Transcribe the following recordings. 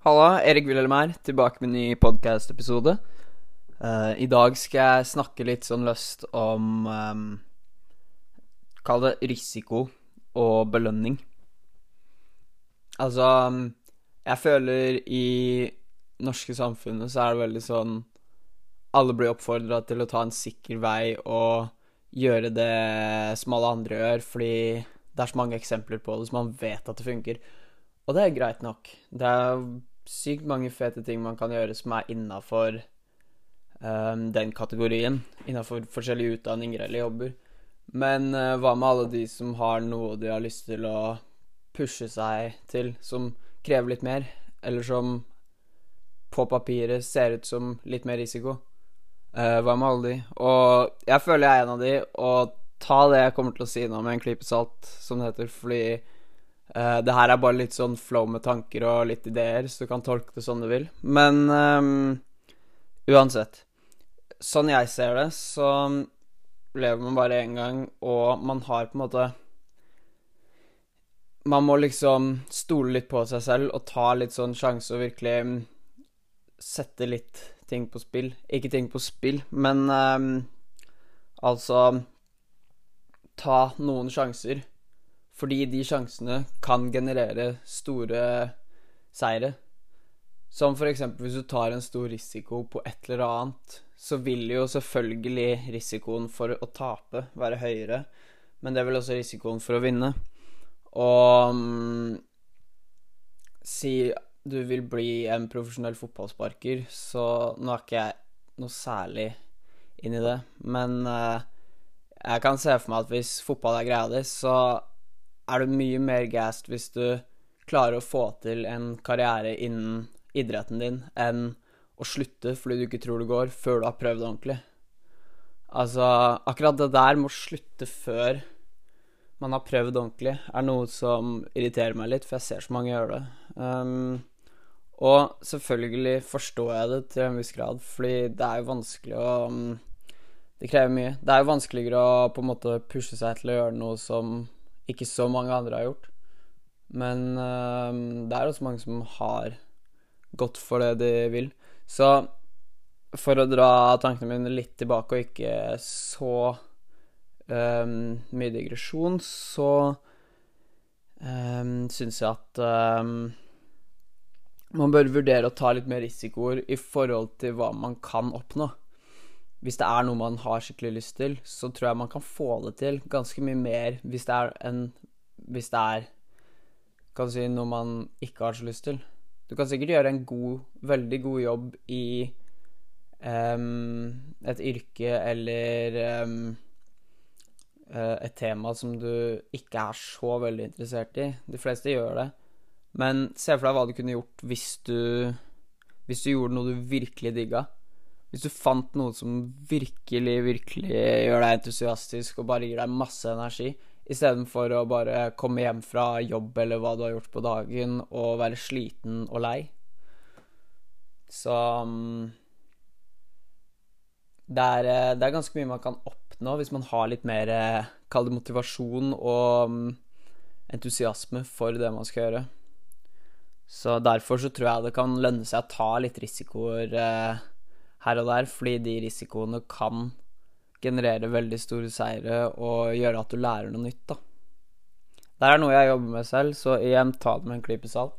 Halla, Erik Wilhelm her, tilbake med en ny podcast-episode. Uh, I dag skal jeg snakke litt sånn løst om um, Kall det risiko og belønning. Altså Jeg føler i norske samfunnet så er det veldig sånn Alle blir oppfordra til å ta en sikker vei og gjøre det som alle andre gjør, fordi det er så mange eksempler på det, så man vet at det funker. Og det er greit nok. Det er sykt mange fete ting man kan gjøre som er innafor um, den kategorien. Innafor forskjellige utdanninger eller jobber. Men uh, hva med alle de som har noe de har lyst til å pushe seg til, som krever litt mer, eller som på papiret ser ut som litt mer risiko? Uh, hva med alle de? Og jeg føler jeg er en av de, og ta det jeg kommer til å si nå med en klype salt, som det heter, fordi Uh, det her er bare litt sånn flow med tanker og litt ideer, så du kan tolke det sånn du vil. Men um, uansett. Sånn jeg ser det, så lever man bare én gang, og man har på en måte Man må liksom stole litt på seg selv og ta litt sånn sjanse og virkelig um, sette litt ting på spill. Ikke ting på spill, men um, altså Ta noen sjanser fordi de sjansene kan generere store seire. Som eksempel hvis du tar en stor risiko på et eller annet, så vil jo selvfølgelig risikoen for å tape være høyere, men det er vel også risikoen for å vinne. Og um, si du vil bli en profesjonell fotballsparker, så nå er ikke jeg noe særlig inn i det, men uh, jeg kan se for meg at hvis fotball er greia di, så er du mye mer gassed hvis du klarer å få til en karriere innen idretten din, enn å slutte fordi du ikke tror det går, før du har prøvd ordentlig. Altså, akkurat det der med å slutte før man har prøvd ordentlig, er noe som irriterer meg litt, for jeg ser så mange gjøre det. Um, og selvfølgelig forstår jeg det til en viss grad, fordi det er jo vanskelig å um, Det krever mye. Det er jo vanskeligere å på en måte pushe seg til å gjøre noe som ikke så mange andre har gjort. Men uh, det er også mange som har gått for det de vil. Så for å dra tankene mine litt tilbake og ikke så um, mye digresjon, så um, syns jeg at um, man bør vurdere å ta litt mer risikoer i forhold til hva man kan oppnå hvis det er noe man har skikkelig lyst til, så tror jeg man kan få det til ganske mye mer hvis det er en Hvis det er kan si, noe man ikke har så lyst til. Du kan sikkert gjøre en god, veldig god jobb i um, et yrke eller um, et tema som du ikke er så veldig interessert i. De fleste gjør det. Men se for deg hva du kunne gjort hvis du Hvis du gjorde noe du virkelig digga hvis du fant noe som virkelig, virkelig gjør deg entusiastisk og bare gir deg masse energi, istedenfor å bare komme hjem fra jobb eller hva du har gjort på dagen, og være sliten og lei. Så um, det, er, eh, det er, ganske mye man kan oppnå hvis man har litt mer eh, Kall det motivasjon og um, entusiasme for det man skal gjøre. Så derfor så tror jeg det kan lønne seg å ta litt risikoer. Eh, her og der, fordi de risikoene kan generere veldig store seire og gjøre at du lærer noe nytt, da. Det er noe jeg jobber med selv, så igjen, ta det med en klype salt.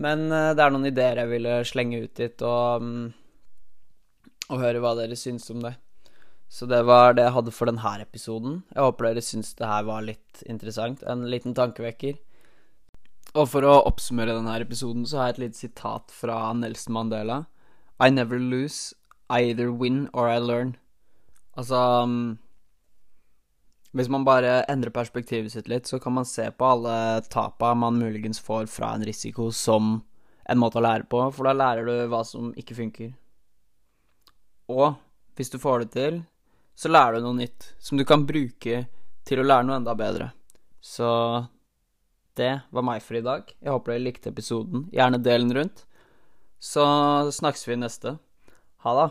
Men uh, det er noen ideer jeg ville slenge ut dit, og, um, og høre hva dere syns om det. Så det var det jeg hadde for denne episoden. Jeg håper dere syns det her var litt interessant. En liten tankevekker. Og for å oppsummere denne episoden, så har jeg et lite sitat fra Nelson Mandela. I never lose, either win or I learn. Altså um, Hvis man bare endrer perspektivet sitt litt, så kan man se på alle tapa man muligens får fra en risiko, som en måte å lære på, for da lærer du hva som ikke funker. Og hvis du får det til, så lærer du noe nytt som du kan bruke til å lære noe enda bedre. Så det var meg for i dag. Jeg håper dere likte episoden. Gjerne del den rundt. Så snakkes vi neste. Ha det.